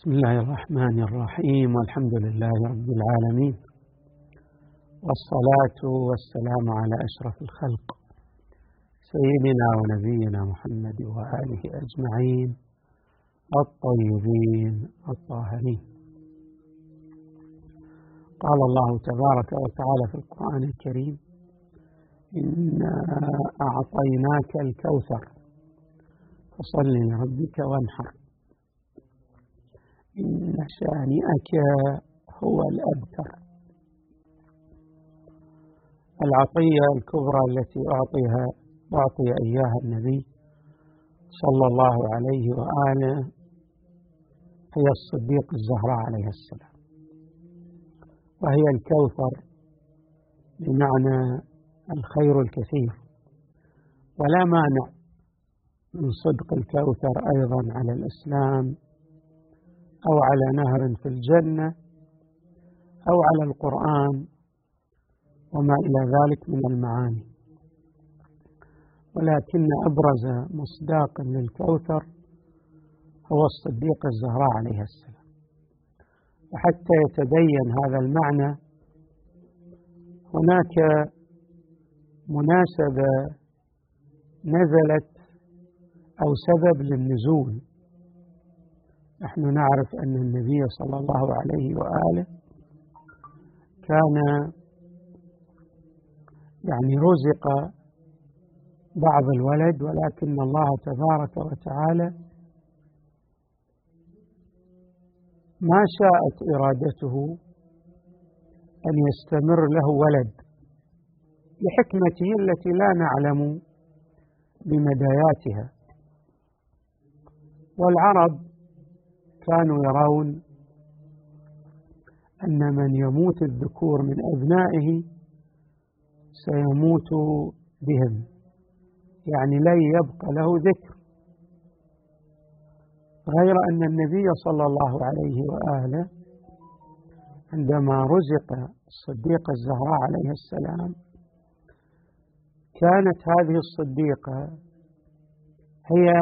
بسم الله الرحمن الرحيم والحمد لله رب العالمين والصلاة والسلام على أشرف الخلق سيدنا ونبينا محمد وآله أجمعين الطيبين الطاهرين. قال الله تبارك وتعالى في القرآن الكريم إنا أعطيناك الكوثر فصل لربك وانحر. إن شانئك هو الأبتر. العطية الكبرى التي أعطيها أعطي إياها النبي صلى الله عليه وآله هي الصديق الزهراء عليه السلام. وهي الكوثر بمعنى الخير الكثير. ولا مانع من صدق الكوثر أيضا على الإسلام أو على نهر في الجنة أو على القرآن وما إلى ذلك من المعاني. ولكن أبرز مصداق للكوثر هو الصديق الزهراء عليه السلام. وحتى يتبين هذا المعنى هناك مناسبة نزلت أو سبب للنزول نحن نعرف أن النبي صلى الله عليه وآله كان يعني رزق بعض الولد ولكن الله تبارك وتعالى ما شاءت إرادته أن يستمر له ولد لحكمته التي لا نعلم بمداياتها. والعرب كانوا يرون أن من يموت الذكور من أبنائه سيموت بهم. يعني لن يبقى له ذكر. غير أن النبي صلى الله عليه وآله عندما رزق الصديقة الزهراء عليه السلام كانت هذه الصديقة هي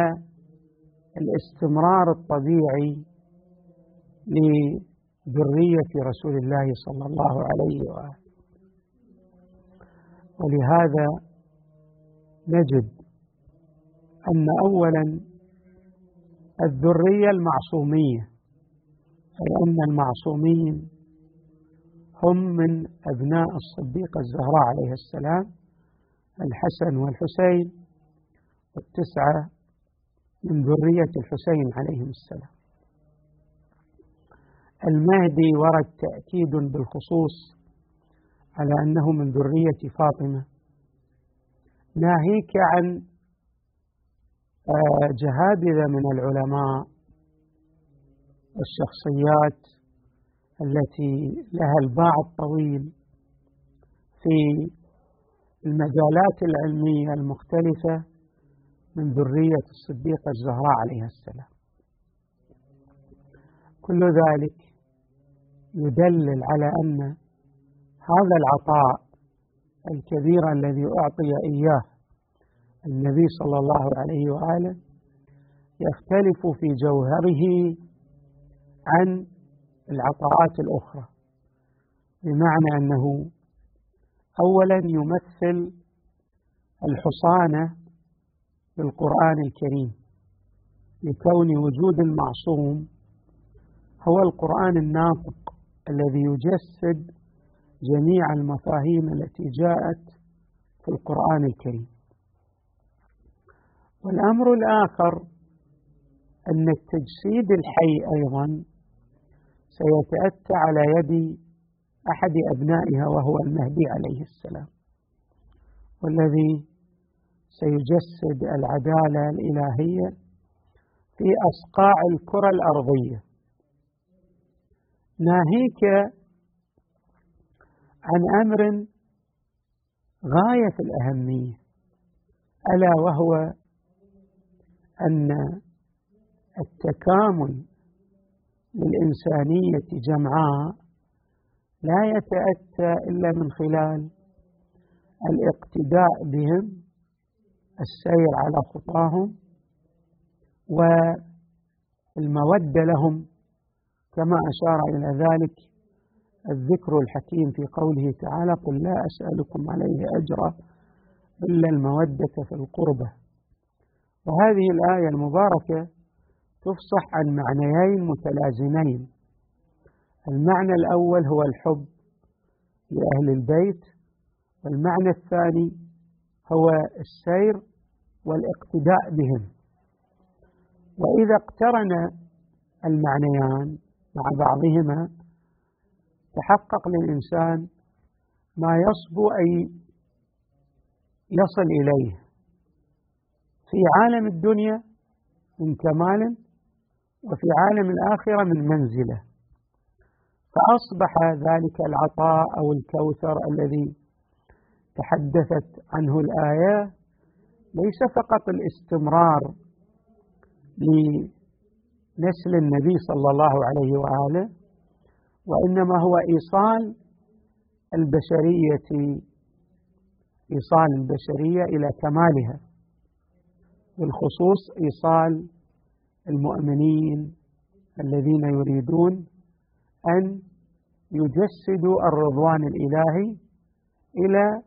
الاستمرار الطبيعي لذرية رسول الله صلى الله عليه وآله. ولهذا نجد أن أولا الذرية المعصومية أي أن المعصومين هم من أبناء الصديقة الزهراء عليه السلام الحسن والحسين والتسعة من ذرية الحسين عليهم السلام. المهدي ورد تأكيد بالخصوص على أنه من ذرية فاطمة. ناهيك عن آه، جهابذة من العلماء والشخصيات التي لها الباع الطويل في المجالات العلمية المختلفة من ذرية الصديقة الزهراء عليها السلام. كل ذلك يدلل على أن هذا العطاء الكبير الذي أعطي إياه النبي صلى الله عليه وآله يختلف في جوهره عن العطاءات الأخرى بمعنى أنه أولا يمثل الحصانة بالقرآن الكريم لكون وجود المعصوم هو القرآن الناطق. الذي يجسد جميع المفاهيم التي جاءت في القرآن الكريم. والأمر الآخر أن التجسيد الحي أيضا سيتأتى على يد أحد أبنائها وهو المهدي عليه السلام والذي سيجسد العدالة الإلهية في أصقاع الكرة الأرضية. ناهيك عن أمر غاية في الأهمية ألا وهو أن التكامل للإنسانية جمعاء لا يتأتى إلا من خلال الاقتداء بهم السير على خطاهم والمودة لهم كما أشار إلى ذلك الذكر الحكيم في قوله تعالى قل لا أسألكم عليه أجرا إلا المودة في القربة. وهذه الآية المباركة تفصح عن معنيين متلازمين. المعنى الأول هو الحب لأهل البيت والمعنى الثاني هو السير والاقتداء بهم. وإذا اقترن المعنيان مع بعضهما تحقق للإنسان ما يصبو أن يصل إليه. في عالم الدنيا من كمال وفي عالم الآخرة من منزلة. فأصبح ذلك العطاء أو الكوثر الذي تحدثت عنه الآية ليس فقط الاستمرار لنسل النبي صلى الله عليه وآله وإنما هو إيصال البشرية إيصال البشرية إلى كمالها بالخصوص إيصال المؤمنين الذين يريدون أن يجسدوا الرضوان الإلهي إلى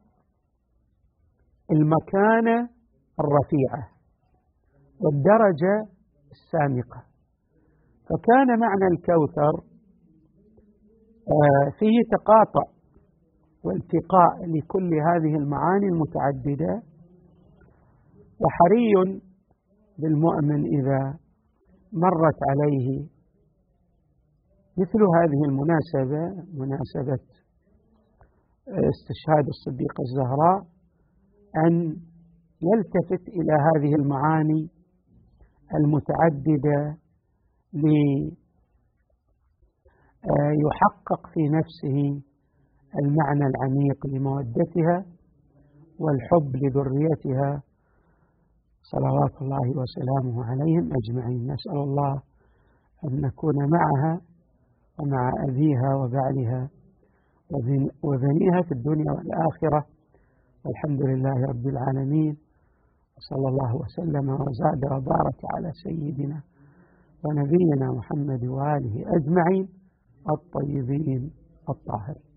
المكانة الرفيعة والدرجة السامقة. فكان معنى الكوثر آه، فيه تقاطع والتقاء لكل هذه المعاني المتعددة وحري بالمؤمن إذا مرت عليه مثل هذه المناسبة مناسبة استشهاد الصديقة الزهراء أن يلتفت إلى هذه المعاني المتعددة ليحقق في نفسه المعنى العميق لمودتها والحب لذريتها صلوات الله وسلامه عليهم أجمعين. نسأل الله أن نكون معها ومع أبيها وبعلها وبنيها في الدنيا والآخرة. والحمد لله رب العالمين. وصلى الله وسلم وزاد وبارك على سيدنا ونبينا محمد وآله أجمعين الطيبين الطاهرين.